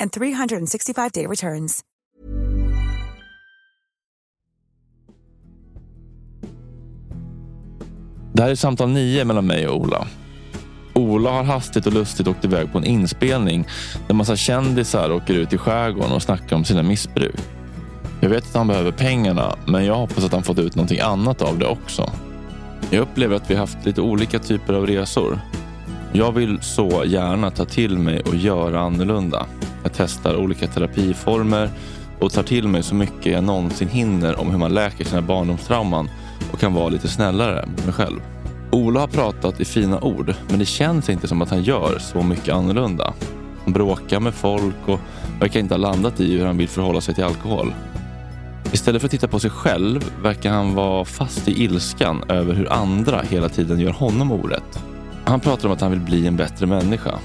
and 365-day returns. Det här är samtal nio mellan mig och Ola. Ola har hastigt och lustigt åkt iväg på en inspelning där massa kändisar åker ut i skärgården och snackar om sina missbruk. Jag vet att han behöver pengarna, men jag hoppas att han fått ut någonting annat av det också. Jag upplever att vi haft lite olika typer av resor. Jag vill så gärna ta till mig och göra annorlunda. Jag testar olika terapiformer och tar till mig så mycket jag någonsin hinner om hur man läker sina barndomstrauman och kan vara lite snällare mot mig själv. Ola har pratat i fina ord, men det känns inte som att han gör så mycket annorlunda. Han bråkar med folk och verkar inte ha landat i hur han vill förhålla sig till alkohol. Istället för att titta på sig själv verkar han vara fast i ilskan över hur andra hela tiden gör honom orätt. Han pratar om att han vill bli en bättre människa.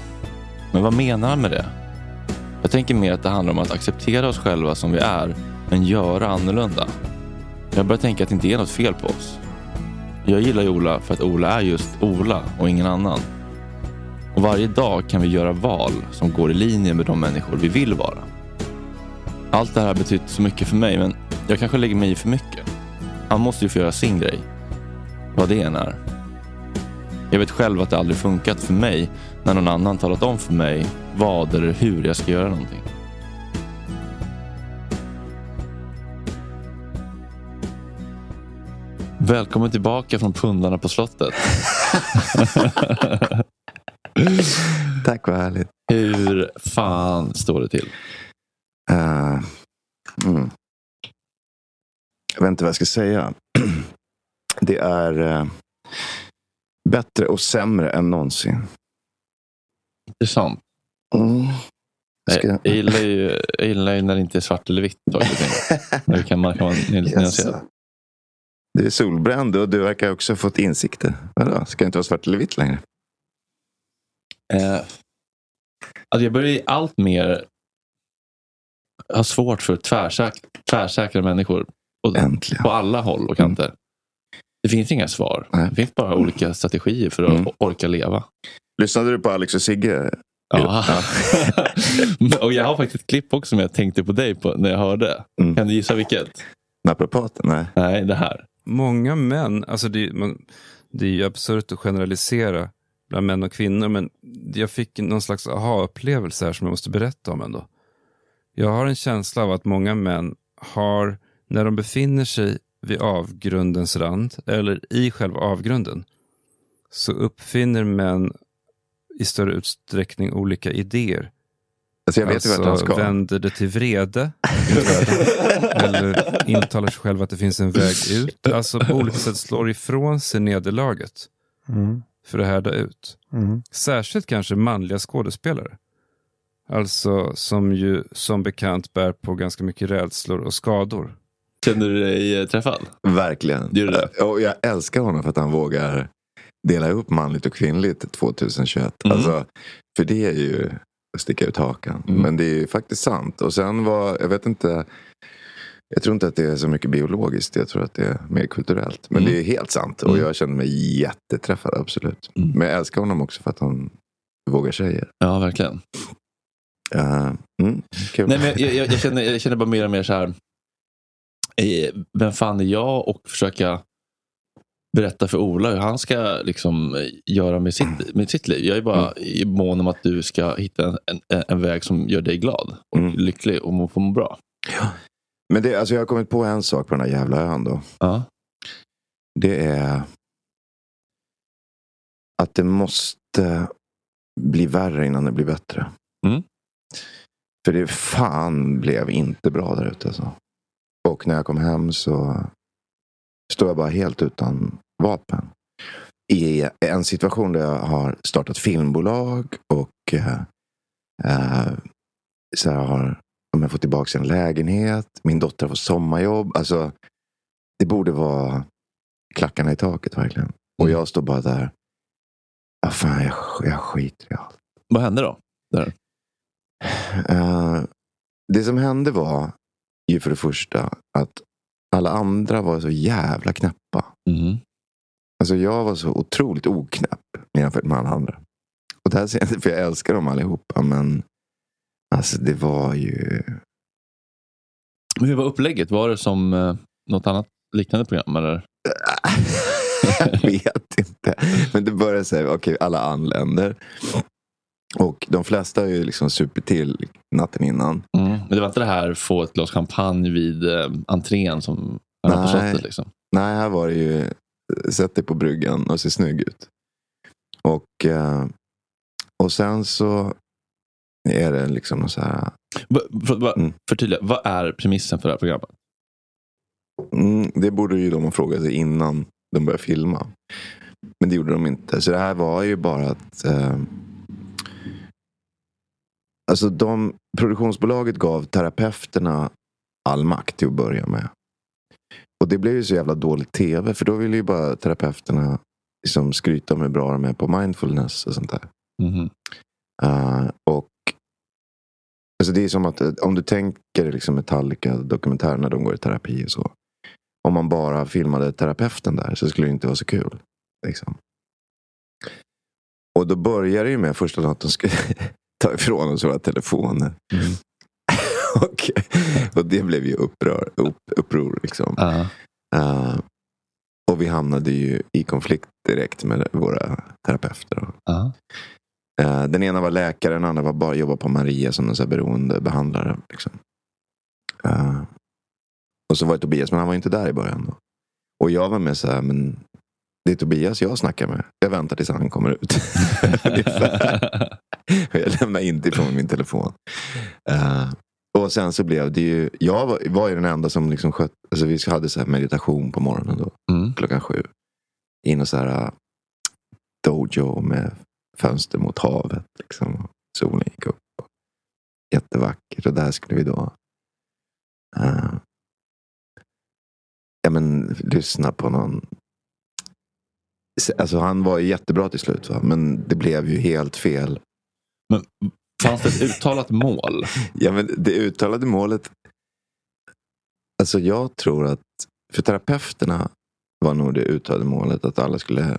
Men vad menar han med det? Jag tänker mer att det handlar om att acceptera oss själva som vi är, men göra annorlunda. Jag börjar tänka att det inte är något fel på oss. Jag gillar Ola för att Ola är just Ola och ingen annan. Och varje dag kan vi göra val som går i linje med de människor vi vill vara. Allt det här har betytt så mycket för mig, men jag kanske lägger mig i för mycket. Han måste ju få göra sin grej. Vad det än är. Jag vet själv att det aldrig funkat för mig när någon annan talat om för mig vad eller hur jag ska göra någonting. Välkommen tillbaka från pundarna på slottet. Tack, vad härligt. Hur fan står det till? Uh, mm. Jag vet inte vad jag ska säga. Det är uh, bättre och sämre än någonsin. Intressant. Mm. Ska... Jag, jag, gillar ju, jag gillar ju när det inte är svart eller vitt. det kan, man kan nyanserad. Yes. Du är solbränd och du verkar också ha fått insikter. Vadå? Ska det inte vara svart eller vitt längre? Eh, alltså jag börjar allt mer ha svårt för tvärsäk tvärsäkra människor. Och, på alla håll och kanter. Mm. Det finns inga svar. Nej. Det finns bara olika strategier för att mm. orka leva. Lyssnade du på Alex och Sigge? Ja. och jag har faktiskt ett klipp också som jag tänkte på dig på när jag hörde. Mm. Kan du gissa vilket? Naprapaten? Nej. Nej, det här. Många män, alltså det, man, det är ju absurt att generalisera bland män och kvinnor, men jag fick någon slags aha-upplevelse här som jag måste berätta om ändå. Jag har en känsla av att många män har, när de befinner sig vid avgrundens rand, eller i själva avgrunden, så uppfinner män i större utsträckning olika idéer. Alltså jag vet alltså, vart han ska. vänder det till vrede. eller intalar sig själv att det finns en väg ut. Alltså på olika sätt slår ifrån sig nederlaget. Mm. För att härda ut. Mm. Särskilt kanske manliga skådespelare. Alltså som ju som bekant bär på ganska mycket rädslor och skador. Känner du dig eh, träffad? Verkligen. Gör du det? Och jag älskar honom för att han vågar dela upp manligt och kvinnligt 2021. Mm. Alltså, för det är ju att sticka ut hakan. Mm. Men det är ju faktiskt sant. Och sen var, jag vet inte. Jag tror inte att det är så mycket biologiskt. Jag tror att det är mer kulturellt. Men mm. det är helt sant. Och mm. jag känner mig jätteträffad, absolut. Mm. Men jag älskar honom också för att han vågar säga. Ja, verkligen. Uh, mm, Nej, men jag, jag, jag, känner, jag känner bara mer och mer så här. Eh, vem fan är jag och försöka berätta för Ola hur han ska liksom göra med sitt, med sitt liv. Jag är bara mm. mån om att du ska hitta en, en, en, väg som gör dig glad och mm. lycklig och må, må bra. Ja. Men det, alltså jag har kommit på en sak på den här jävla ön då. Ja. Det är att det måste bli värre innan det blir bättre. Mm. För det fan blev inte bra där ute. Alltså. Och när jag kom hem så står jag bara helt utan vapen. I en situation där jag har startat filmbolag och eh, eh, så här har om jag får tillbaka en lägenhet. Min dotter får sommarjobb. Alltså, det borde vara klackarna i taket verkligen. Och jag står bara där. Ah, fan, jag, jag skiter i allt. Vad hände då? Där? Eh, det som hände var ju för det första att alla andra var så jävla knäppa. Mm. Alltså jag var så otroligt oknäpp jämfört med alla andra. Och det här ser jag inte för jag älskar dem allihopa. Men alltså det var ju... Men hur var upplägget? Var det som eh, något annat liknande program? Eller? jag vet inte. Men det började säga, okej alla anländer. Och de flesta har ju liksom supit till natten innan. Mm. Men det var inte det här få ett glas champagne vid eh, entrén som Nej. slottet? Liksom. Nej, här var det ju sätt dig på bryggan och se snygg ut. Och, eh, och sen så är det liksom någon så här. Va, för, va, Mm. Förtydliga, vad är premissen för det här programmet? Mm, det borde ju de ha frågat sig innan de började filma. Men det gjorde de inte. Så det här var ju bara att eh, Alltså de, produktionsbolaget gav terapeuterna all makt till att börja med. Och det blev ju så jävla dålig tv. För då ville ju bara terapeuterna liksom skryta om hur bra de är på mindfulness och sånt där. Mhm. Eh, och alltså det är som att eh, om du tänker liksom Metallica dokumentär när de går i terapi och så. Om man bara filmade terapeuten där så skulle det inte vara så kul. Liksom. Och då börjar det ju med första dagen att de skulle ta ifrån oss våra telefoner. Mm. och, och det blev ju upprör, upp, uppror. Liksom. Ja. Eh, och vi hamnade ju i konflikt direkt med våra terapeuter. Eh, Den ena var läkare, den andra var bara jobba på Maria som en så här beroendebehandlare. Liksom. Eh, Och så var det Tobias, men han var inte där i början. Då. Och jag var med så här, men det är Tobias jag snackar med. Jag väntar tills han kommer ut. Och jag lämnar inte ifrån min telefon. Eh, och sen så blev det ju, jag var, var ju den enda som liksom skött, alltså vi hade så här meditation på morgonen då, Mm. klockan sju. I någon så här uh, dojo med fönster mot havet. Liksom. Solen gick upp. Jättevackert. Och där skulle vi då eh, ja, men, lyssna på någon Alltså han var ju jättebra till slut va? men det blev ju helt fel. Men fanns det ett uttalat mål? Ja, men det uttalade målet. Alltså jag tror att för terapeuterna var nog det uttalade målet att alla skulle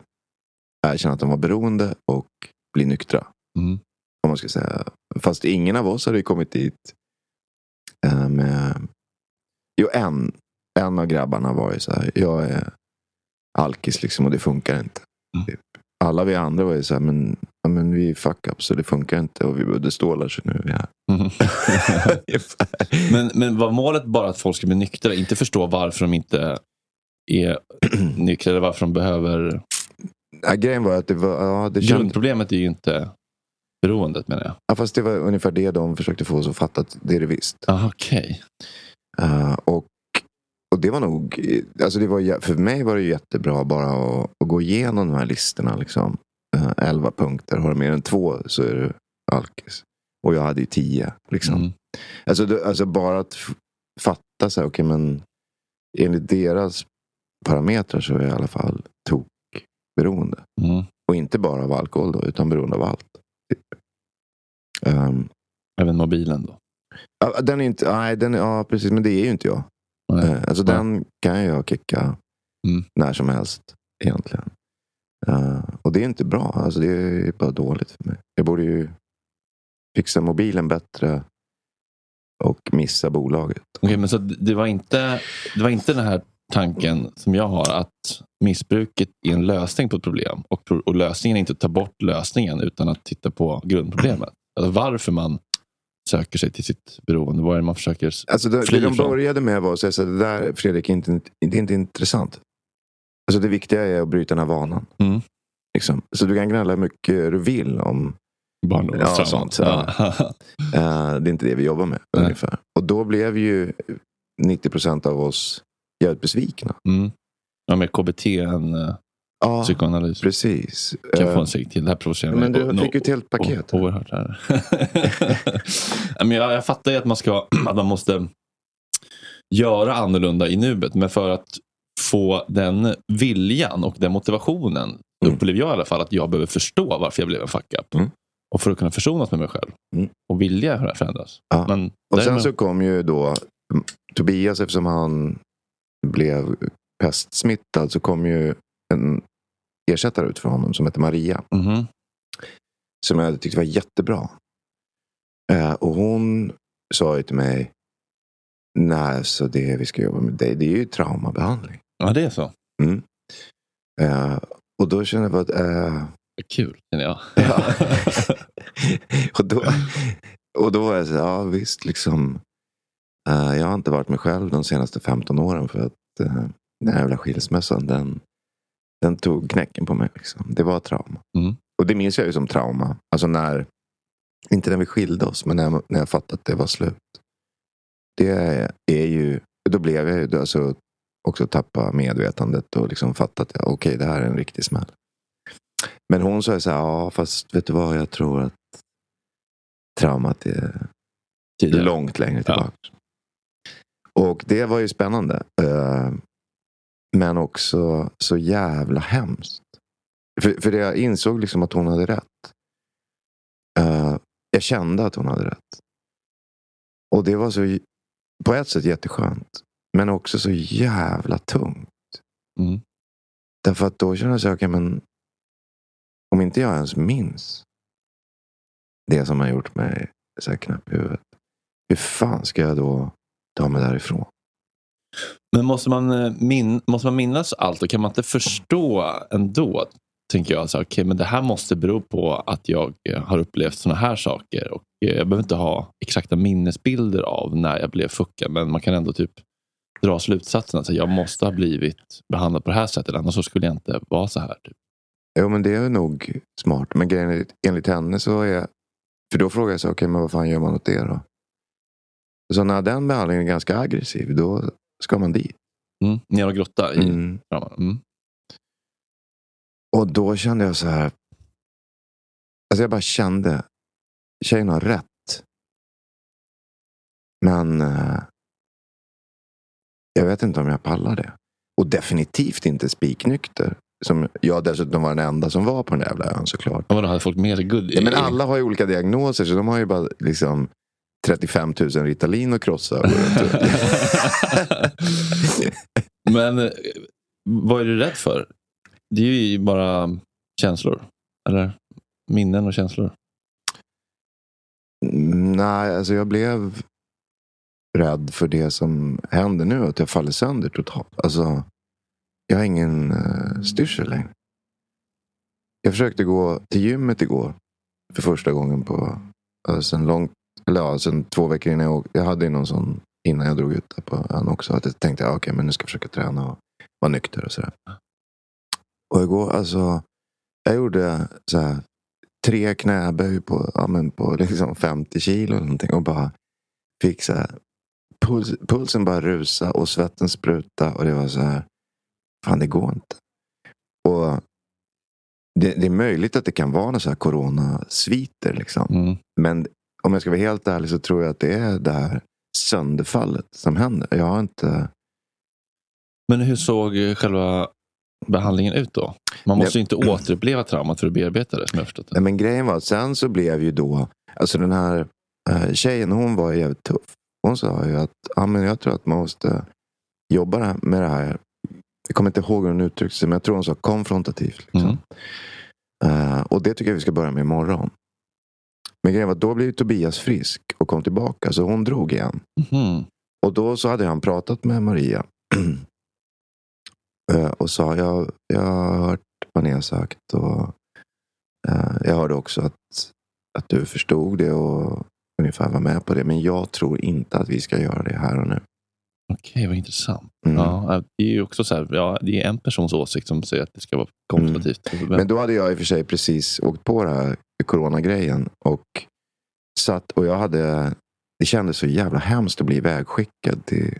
erkänna att de var beroende och bli nyktra. Mm. Om man ska säga. Fast ingen av oss hade ju kommit dit med... Jo, en, en av grabbarna var ju så här. Jag är alkis liksom och det funkar inte. Mm. Alla vi andra var ju så här. Men, ja, men vi är fuck up så det funkar inte. Och vi behövde stålar så nu är vi här. Mm. men, men var målet bara att folk ska bli nyktra? Inte förstå varför de inte är nyktra eller varför de behöver... Ja, grejen var att det var... Ja, det kändes, Grundproblemet är ju inte beroendet menar jag. ja, fast det var ungefär det de försökte få oss att fatta att det är det visst. Ah, Okej. Eh, och, och det var nog, alltså det var, för mig var det jättebra bara att, att gå igenom de här listorna. Liksom. Uh, elva punkter, har du mer än två så är du alkis. Och jag hade ju tio. Liksom. Mm. Alltså, det, alltså bara att fatta så här, okej men enligt deras parametrar så är jag i alla fall tokberoende. Mm. Och inte bara av alkohol då, utan beroende av allt. Ehm, Även mobilen då? den är inte, nej, den är, ja precis, men det är ju inte jag. Nej. Eh, Alltså Nej. den kan jag kicka Mm. när som helst egentligen. Eh, och det är inte bra. Alltså det är bara dåligt för mig. Jag borde ju fixa mobilen bättre och missa bolaget. Okej, men så det var, inte, det var inte den här tanken som jag har att missbruket är en lösning på ett problem och, och lösningen är inte att ta bort lösningen utan att titta på grundproblemet. Alltså varför man söker sig till sitt beroende? Vad är det man försöker Alltså det, fly det de ifrån? började med var att säga så här, det där Fredrik är inte, det är inte intressant. Alltså det viktiga är att bryta den här vanan. Mm. Liksom. Så du kan gnälla hur mycket du vill om Barndomstraumat. Ja, sånt, ja. Eh, det är inte det vi jobbar med. Nej. ungefär. Och då blev ju 90 procent av oss jävligt besvikna. Mm. Ja, mer KBT än uh, Ja, psykoanalys. precis. Kan jag få Eh, en cigg till? Det här provocerar mig. men du fick ju ett helt paket. o- Oerhört. Här. Men jag, jag fattar ju att man, ska, att man måste göra annorlunda i nuet. Men för att få den viljan och den motivationen Mm. upplever jag i alla fall att jag behöver förstå varför jag blev en fuck up. Mm. Och för att kunna försonas med mig själv. Mm. Och vilja förändras. Ja. Men och sen så kom ju då mm, Tobias, eftersom han blev pestsmittad, så kom ju en ersättare ut för honom som heter Maria. Mhm. Som jag tyckte var jättebra. Eh, och hon sa ju till mig, nej, så det vi ska jobba med dig, det är ju traumabehandling. Ja, det är så. Eh, och då kände jag att, eh, Kul, känner jag. Ja. och, då, och då var jag så ja visst, liksom. eh, jag har inte varit mig själv de senaste 15 åren för att uh, den här jävla skilsmässan, den, den tog knäcken på mig. Liksom. Det var trauma. Mm. Och det minns jag ju som trauma. Alltså när, inte när vi skilde oss, men när jag, när jag fattade att det var slut. Det är ju, då blev jag ju alltså också tappa medvetandet och liksom fatta att okej, det här är en riktig smäll. Men hon sa ju så här, ja fast vet du vad, jag tror att traumat är Tidigare. långt längre tillbaka. Och det var ju spännande. Men också så jävla hemskt. För, för jag insåg liksom att hon hade rätt. Eh, Jag kände att hon hade rätt. Och det var så på ett sätt jätteskönt. Men också så jävla tungt. Mm. Därför att då kände jag okej men om inte jag ens minns det som har gjort mig så här knäpp i huvudet. Hur fan ska jag då ta mig därifrån? Men måste man, eh, min, måste man minnas allt och kan man inte förstå ändå? Tänker jag, så här, okay, men det här måste bero på att jag eh, har upplevt sådana här saker. Och eh, Jag behöver inte ha exakta minnesbilder av när jag blev fuckad, men man kan ändå typ dra slutsatsen att jag måste ha blivit behandlad på det här sättet, annars skulle jag inte vara så här. Typ. Jo men det är nog smart. Men grejen är, enligt henne så är... För då frågar jag så okej men vad fan gör man åt det då? Så när den behandlingen är ganska aggressiv, då ska man dit. Mm. Ner och grotta i Mm. Mm. Och då kände jag så här. Alltså jag bara kände. Tjejen har rätt. Men. Eh, jag vet inte om jag pallar det. Och definitivt inte spiknykter. Som jag dessutom var den enda som var på den jävla ön såklart. Och vadå, hade folk sig good? Ja, men alla har ju olika diagnoser så de har ju bara liksom 35 000 Ritalin krossa. och och- Men eh, vad är du rädd för? Det är ju bara känslor. Eller minnen och känslor. Mm, Nej, alltså jag blev rädd för det som händer nu. Att jag faller sönder totalt. Alltså, jag har ingen uh, styrsel längre. Jag försökte gå till gymmet igår. För första gången på uh, sen långt, eller ja, sen två veckor innan jag åkte. Jag hade ju någon sån innan jag drog ut där på ön också. Att jag tänkte, ja, okej, men nu ska jag försöka träna och vara nykter och sådär. Och igår, alltså, jag gjorde så här tre knäböj på, ja, men på liksom 50 kilo eller någonting. Och bara fick så här, puls, pulsen bara rusa och svetten spruta. Och det var så här, fan det går inte. Och det, det är möjligt att det kan vara några coronasviter. Liksom. Mm. Men om jag ska vara helt ärlig så tror jag att det är det här sönderfallet som händer. Jag har inte... Men hur såg själva behandlingen ut då? Man måste Nej. ju inte återuppleva traumat för att bearbeta det som jag förstått det. Nej, men grejen var att sen så blev ju då, alltså den här eh, tjejen, hon var jävligt tuff. Hon sa ju att ja, men jag tror att man måste jobba med det här. Jag kommer inte ihåg hur hon uttryckte sig, men jag tror hon sa konfrontativt. Liksom. Mm. Eh, och det tycker jag vi ska börja med imorgon. Men grejen var att då blev Tobias frisk och kom tillbaka, så hon drog igen. Mhm. Och då så hade han pratat med Maria. Eh, och sa, jag, jag har hört vad ni har sagt. Och, eh, jag hörde också att, att du förstod det. Och ungefär vara med på det. Men jag tror inte att vi ska göra det här och nu. Okej, vad intressant. Mm. Ja, det är ju också så här, ja, det är en persons åsikt som säger att det ska vara konservativt. Mm. Men då hade jag i och för sig precis åkt på det här coronagrejen. Och satt och jag hade, det kändes så jävla hemskt att bli ivägskickad till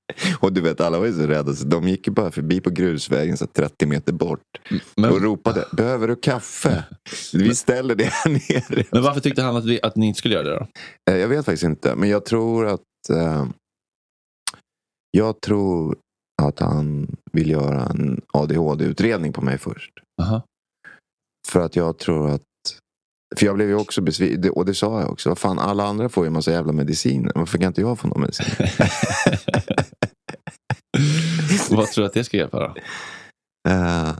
Och du vet, alla var ju så rädda. Så de gick ju bara förbi på grusvägen så 30 meter bort. Men, Och ropade, behöver du kaffe? Vi ställer det här nere. men varför tyckte han att, vi, att ni inte skulle göra det då? Eh, Jag vet faktiskt inte. Men jag tror att... Eh, jag tror att han vill göra en ADHD-utredning på mig först. Aha. För att jag tror att... För jag blev ju också besviken. Och det sa jag också. Fan, alla andra får ju en massa jävla mediciner. Varför kan inte jag få någon medicin? Vad tror du att det ska hjälpa då? Eh,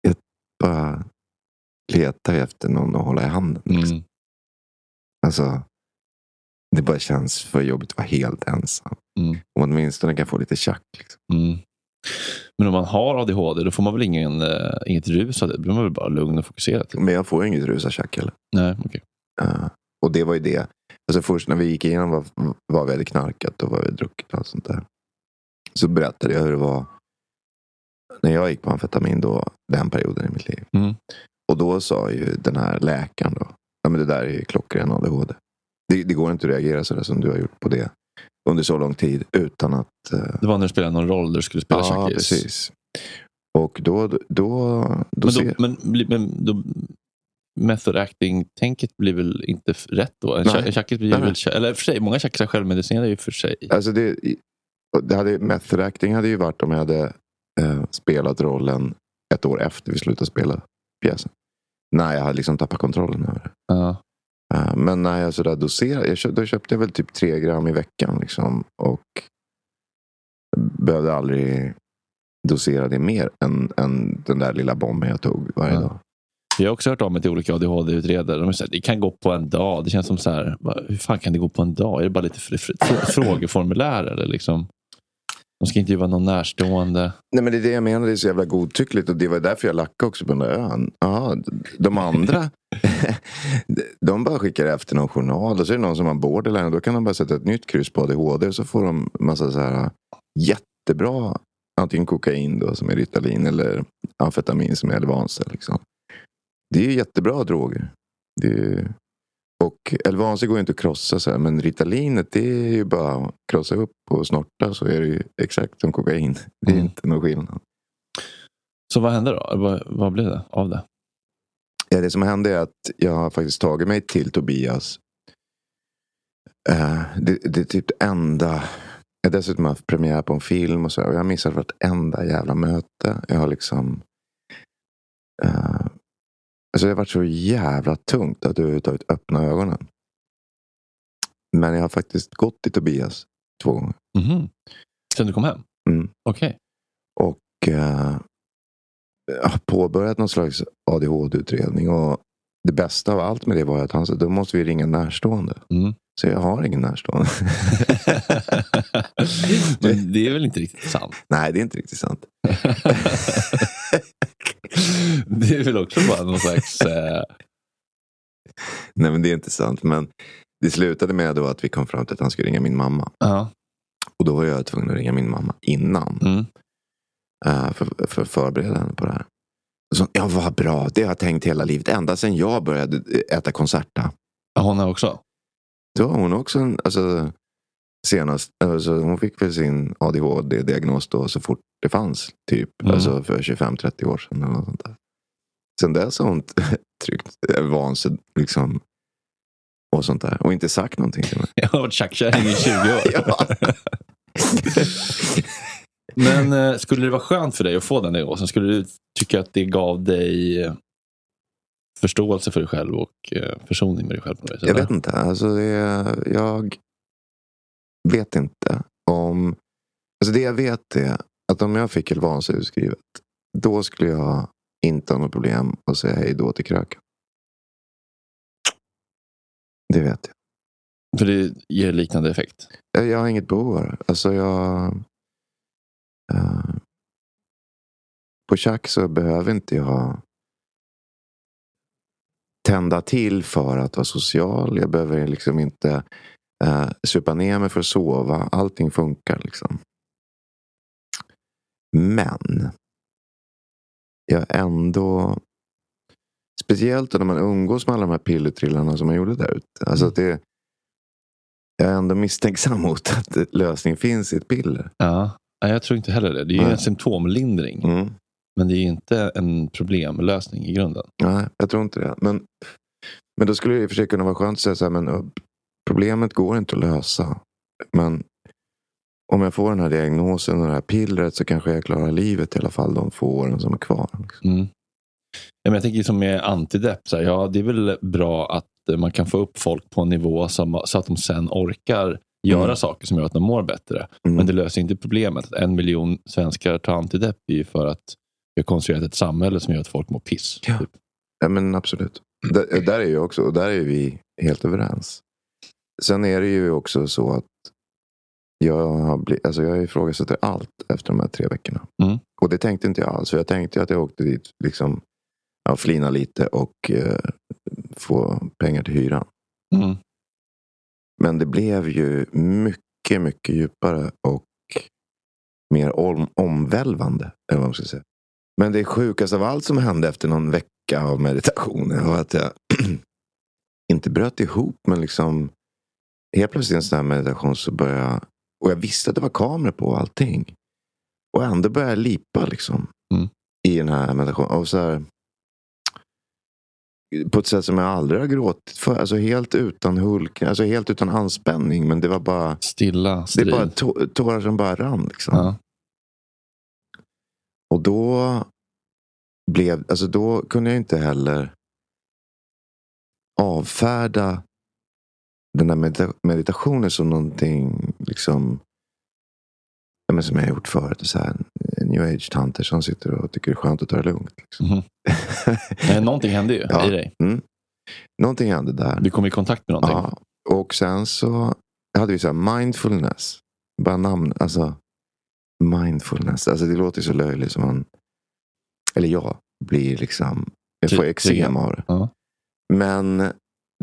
jag bara letar efter någon att hålla i handen. Liksom. Mm. Alltså, det bara känns för jobbigt att vara helt ensam. Mm. Om åtminstone kan få lite tjack. Liksom. Mm. Men om man har ADHD då får man väl ingen, eh, inget rus av det? Då blir man väl bara lugn och fokuserad? Typ. Men jag får inget rusatjack heller. Nej, okej. Eh, och det var ju det. Alltså först när vi gick igenom vad, vad vi hade knarkat och vad vi hade druckit och allt sånt där. Så berättade jag hur det var när jag gick på amfetamin då, den perioden i mitt liv. Mm. Och då sa ju den här läkaren då, ja men det där är ju klockren ADHD. Det, det går inte att reagera sådär som du har gjort på det under så lång tid utan att... eh, Det var när du spelade någon roll där du skulle spela ja, precis. Och då, då, då, Men, ser- då, men, bli- men då, method acting-tänket blir väl inte rätt då? En Nej. blir Nej, väl, nej. eller för sig, många tjackisar självmedicinerar ju för sig. Alltså det, det hade, method acting hade ju varit om jag hade eh, spelat rollen ett år efter vi slutade spela pjäsen. När jag hade liksom tappat kontrollen över det. Ja. Eh, men när jag sådär doserade, jag köpte, då köpte jag väl typ tre gram i veckan. Liksom, och behövde aldrig dosera det mer än, än den där lilla bomben jag tog varje Ja. dag. Jag har också hört av mig till olika ADHD-utredare. De säger det kan gå på en dag. Det känns som så här, hur fan kan det gå på en dag? Är det bara lite fr- fr- fr- frågeformulär? Eller liksom? De ska intervjua någon närstående. Nej men det är det jag menar, det är så jävla godtyckligt och det var därför jag lackade också på den där ön. Ja, de andra, de bara skickar efter någon journal och så är det någon som har borderline då kan de bara sätta ett nytt kryss på ADHD och så får de massa så här jättebra, antingen kokain då som är Ritalin eller amfetamin som är Elvanse. Liksom. Det är jättebra droger. Det är. Och Elvanse går ju inte att krossa så här, men Ritalinet det är ju bara att krossa upp och snorta så är det ju exakt som kokain. Det är Mm. inte någon skillnad. Så vad hände då? Vad, vad blev det av det? Ja, det som hände är att jag har faktiskt tagit mig till Tobias. Eh, det, det är typ det enda. Jag har dessutom haft premiär på en film och så. Och jag har missat vartenda jävla möte. Jag har liksom. eh, alltså det har varit så jävla tungt att överhuvudtaget öppna ögonen. Men jag har faktiskt gått till Tobias två gånger. Mhm. Sen du kom hem? Mm. Okej. Och eh, påbörjat någon slags ADHD-utredning. Och det bästa av allt med det var att han sa då måste vi ringa närstående. Mm. Så jag har ingen närstående. Men det är väl inte riktigt sant? Nej, det är inte riktigt sant. det är väl också bara någon slags... Eh, Nej, men det är inte sant. Men det slutade med då att vi kom fram till att han skulle ringa min mamma. ja. Och då var jag tvungen att ringa min mamma innan. Mm. eh, för, för att förbereda henne på det här. Så, ja, vad bra. Det har jag tänkt hela livet. Ända sedan jag började äta Concerta. Ja, Hon är också? Har hon också en, alltså, senast, alltså, hon fick väl sin ADHD-diagnos då så fort det fanns. Typ Mm. alltså för 25-30 år sedan. Eller något sånt där. Sen dess har hon tryckt eh, vansinnigt liksom. Och sånt där. Och inte sagt någonting till mig. Jag har varit tjackkärring i 20 år. Men eh, skulle det vara skönt för dig att få den diagnosen? Skulle du tycka att det gav dig eh, förståelse för dig själv och eh, försoning med dig själv? På något vis, Jag vet inte. Alltså det, jag vet inte om... Alltså det jag vet är att om jag fick Elvanse utskrivet. Då skulle jag inte ha något problem att säga hej då till kröken. Det vet jag. För det ger liknande effekt. Jag- har inget behov av det. Alltså jag... eh, på Chuck så behöver inte jag tända till för att vara social. Jag behöver liksom inte uh, supa ner mig för att sova. Allting funkar liksom. Men jag ändå Speciellt när man umgås med alla de här pillertrillarna som man gjorde där ute. Alltså att det, jag är ändå misstänksam mot att lösningen finns i ett piller. Ja. Jag tror inte heller det. Det är ju en symptomlindring. Mm. Men det är inte en problemlösning i grunden. Nej, jag tror inte det. Men, men då skulle det i och för sig kunna vara skönt att säga så här, men problemet går inte att lösa. Men om jag får den här diagnosen och det här pillret så kanske jag klarar livet i alla fall de få åren som är kvar. Liksom. Mm. Ja, men jag tänker som med antidepp, så här, ja, det är väl bra att eh, man kan få upp folk på en nivå som, så att de sen orkar göra Mm. saker som gör att de mår bättre. Mm. Men det löser inte problemet. En miljon svenskar tar antidepp är ju för att vi har konstruerat ett samhälle som gör att folk mår piss. Ja. Typ. Ja, men absolut. Där, där är ju också, och där är vi helt överens. Sen är det ju också så att jag, har blivit, alltså jag ifrågasätter allt efter de här tre veckorna. Mm. Och det tänkte inte jag alls. För jag tänkte att jag åkte dit liksom, ja, flina lite och eh, få pengar till hyran. Mm. Men det blev ju mycket, mycket djupare och mer om, omvälvande. Eller vad man ska säga. Men det sjukaste av allt som hände efter någon vecka av meditation var att jag inte bröt ihop men liksom helt plötsligt i en sån här meditation så började jag och jag visste att det var kameror på allting. Och ändå började jag lipa liksom. Mm. I den här meditationen. Och så här, på ett sätt som jag aldrig har gråtit för. Alltså helt utan hulk, alltså helt utan anspänning. Men det var bara, Stilla det strid. är bara tå- tårar som bara rann. Liksom. ja. Och då blev, alltså då kunde jag inte heller avfärda den där medita- meditationen som någonting liksom ja, men som jag har gjort förut. Så här, new age-tanter som sitter och tycker det är skönt att ta det lugnt. Liksom. Mhm. Nej, någonting hände ju Ja. i dig. Mm. Någonting hände där. Du kom i kontakt med någonting. Ja. Och sen så hade vi så här mindfulness. Bara namn, alltså mindfulness. Alltså det låter så löjligt som man, eller jag blir liksom, jag får eksem av det. Men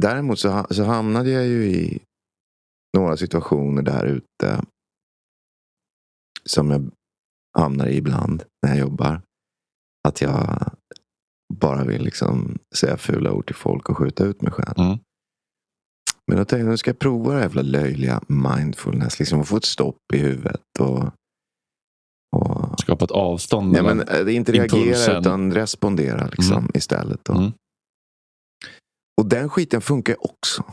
däremot så, så hamnade jag ju i några situationer där ute. Som jag hamnar i ibland när jag jobbar. Att jag bara vill liksom säga fula ord till folk och skjuta ut mig själv. Mm. Men då tänkte jag, nu ska jag prova det här jävla löjliga mindfulness. Liksom och få ett stopp i huvudet. Och, och Skapa ett avstånd mellan... men, eh, inte reagera impulsen. utan respondera liksom, Mm. istället. Då. Mm. Och den skiten funkar också.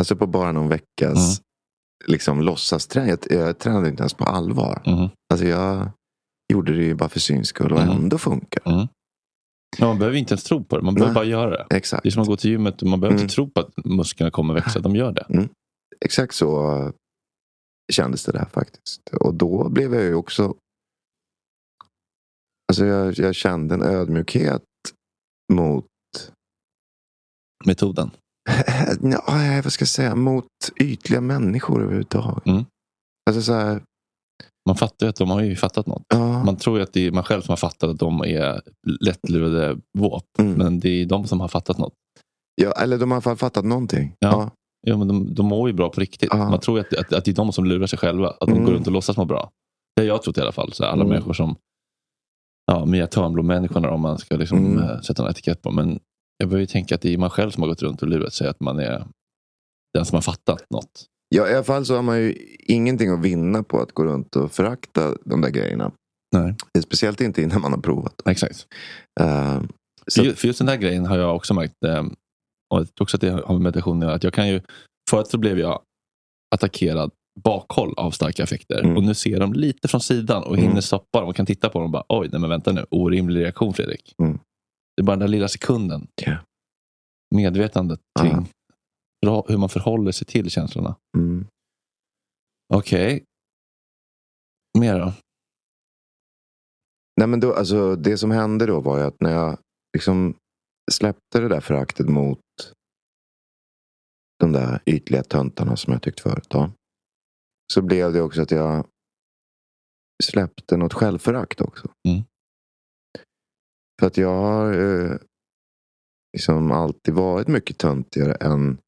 Alltså på bara någon veckas Mm. liksom, låtsasträning. Jag, jag tränade inte ens på allvar. Mhm. Alltså jag gjorde det ju bara för syns skull och Mm. ändå funkar. Men man behöver inte ens tro på det. Man behöver Nej. bara göra det. Exakt. Det är som att gå till gymmet. Man behöver Mm. inte tro på att musklerna kommer växa. De gör det. Exakt så kändes det där faktiskt. Och då blev jag ju också... Alltså jag, jag kände en ödmjukhet mot... Metoden. Ja, vad ska jag säga? Mot ytliga människor överhuvudtaget. Mm. Alltså så här, Man fattar ju att de har ju fattat något. ja, Man tror ju att det är man själv som har fattat att de är lättlurade våp. mm. Men det är de som har fattat något. ja, eller de har i alla fall fattat någonting. Ja. Ja. Ja, men de, de mår ju bra på riktigt. Ja. Man tror ju att, att, att det är de som lurar sig själva. Att de Mm. går runt och låtsas må bra. Det har jag trott i alla fall. Så alla Mm. människor som ja, Mia Törnblom-människorna om man ska liksom, Mm. eh, sätta en etikett på. Men jag börjar ju tänka att det är man själv som har gått runt och lurat sig att man är den som har fattat något. Ja, i alla fall så har man ju ingenting att vinna på att gå runt och förakta de där grejerna. Nej. Speciellt inte innan man har provat. Exakt. Uh, så... för, just den där grejen har jag också märkt. Eh, och jag tror också att det har med meditation. Att jag kan ju, förut så blev jag attackerad bakhåll av starka effekter. Mm. Och nu ser de lite från sidan och hinner mm. stoppa dem och kan titta på dem och bara oj, nej men vänta nu, orimlig reaktion Fredrik. Mm. Det är bara den där lilla sekunden. Yeah. Medvetandet kring uh. hur man förhåller sig till känslorna. Mm. Okej. Okay. Mer då? Nej, men då, alltså, det som hände då var ju att när jag liksom släppte det där föraktet mot de där ytliga töntarna som jag tyckt förut. Då, så blev det också att jag släppte något självförakt också. Mm. För att jag har eh, liksom alltid varit mycket töntigare än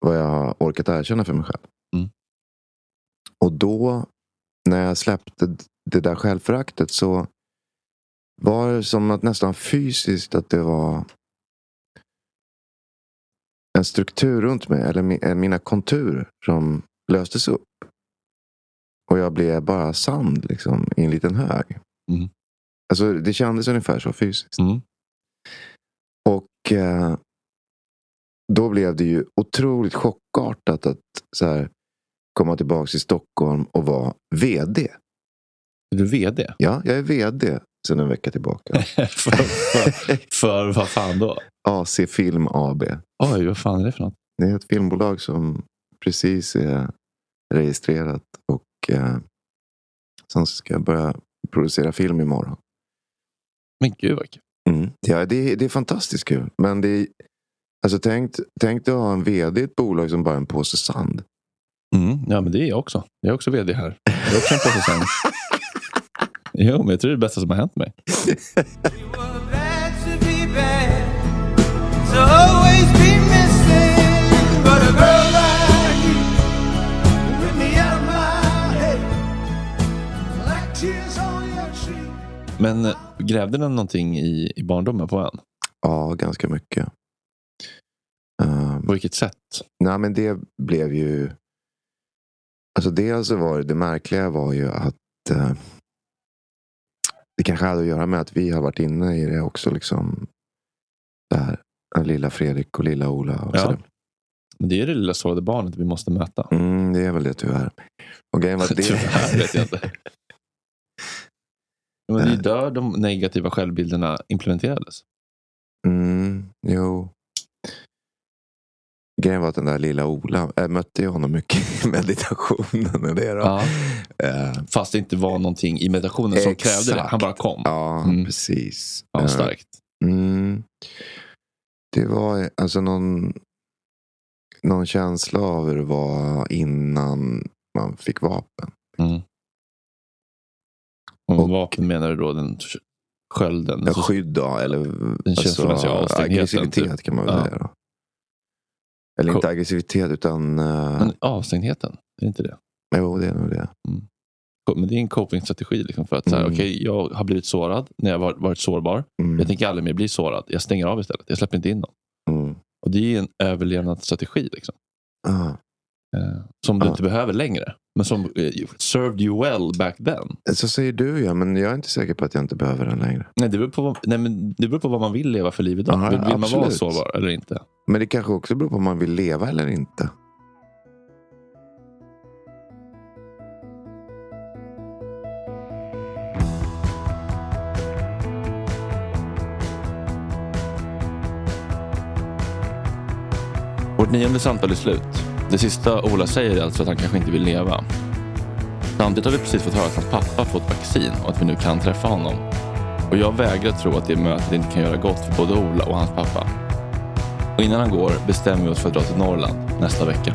vad jag har orkat erkänna för mig själv. Mm. Och då, när jag släppte det där självföraktet så var det som att nästan fysiskt att det var en struktur runt mig, eller mina konturer som löstes upp. Och jag blev bara sand liksom, i en liten hög. Mm. Alltså, det kändes ungefär så fysiskt. Mm. Och eh, då blev det ju otroligt chockartat att så här, komma tillbaka till Stockholm och vara VD. Är du VD? Ja, jag är VD sedan en vecka tillbaka. för, för, för vad fan då? AC Film AB. Oj, vad fan är det för något? Det är ett filmbolag som precis är registrerat och eh, sen ska börja producera film imorgon. Men gud vad kul. Mm. Ja, det, det är fantastiskt kul. Men det är, alltså, tänk, tänk dig att ha en vd i ett bolag som bara är en påse sand. Mm, ja, men det är jag också. Jag är också vd här. Jag är också en påse sand. jo, men jag tror det är det bästa som har hänt mig. Men eh, grävde den någonting i, i barndomen på en? Ja, ganska mycket. Um, på vilket sätt? Nej, men det blev ju... Alltså dels så var det, det märkliga var ju att uh, det kanske hade att göra med att vi har varit inne i det också. Liksom, där, lilla Fredrik och lilla Ola. Och ja. Men det är det lilla sårade barnet vi måste möta. Mm, det är väl det tyvärr. Och grejen var det... tyvärr vet jag inte. Men det är där de negativa självbilderna implementerades. Mm, jo. Grejen var att den där lilla Ola, jag mötte ju honom mycket i meditationen. Och det då. Ja. Uh, Fast det inte var någonting i meditationen som exakt. krävde det. Han bara kom. Ja, mm. precis. Ja, starkt. Uh, mm. Det var alltså någon, någon känsla av hur det var innan man fick vapen. Mm. Och, och vapen menar du då den skölden? Ja, skydd då, eller den alltså, aggressivitet typ. kan man väl ja. säga. Då. Eller inte aggressivitet utan... Uh... Men avstängdheten, är det inte det? Jo, det är nog det. Mm. Men det är en copingstrategi. Liksom för att mm. så här, mm. okay, jag har blivit sårad när jag varit, varit sårbar. Mm. Jag tänker aldrig mer bli sårad. Jag stänger av istället. Jag släpper inte in någon. Mm. Och det är en överlevnadsstrategi. Liksom. Uh. Eh, som du inte behöver längre. Men som eh, served you well back then. Så säger du ja, men jag är inte säker på att jag inte behöver den längre. Nej, det beror på vad, nej, men det beror på vad man vill leva för liv idag. Aha, vill, vill man vara sårbar eller inte? Men det kanske också beror på om man vill leva eller inte. Vårt nionde samtal är slut. Det sista Ola säger är alltså att han kanske inte vill leva. Samtidigt har vi precis fått höra att hans pappa fått vaccin och att vi nu kan träffa honom. Och jag vägrar tro att det mötet inte kan göra gott för både Ola och hans pappa. Och innan han går bestämmer vi oss för att dra till Norrland nästa vecka.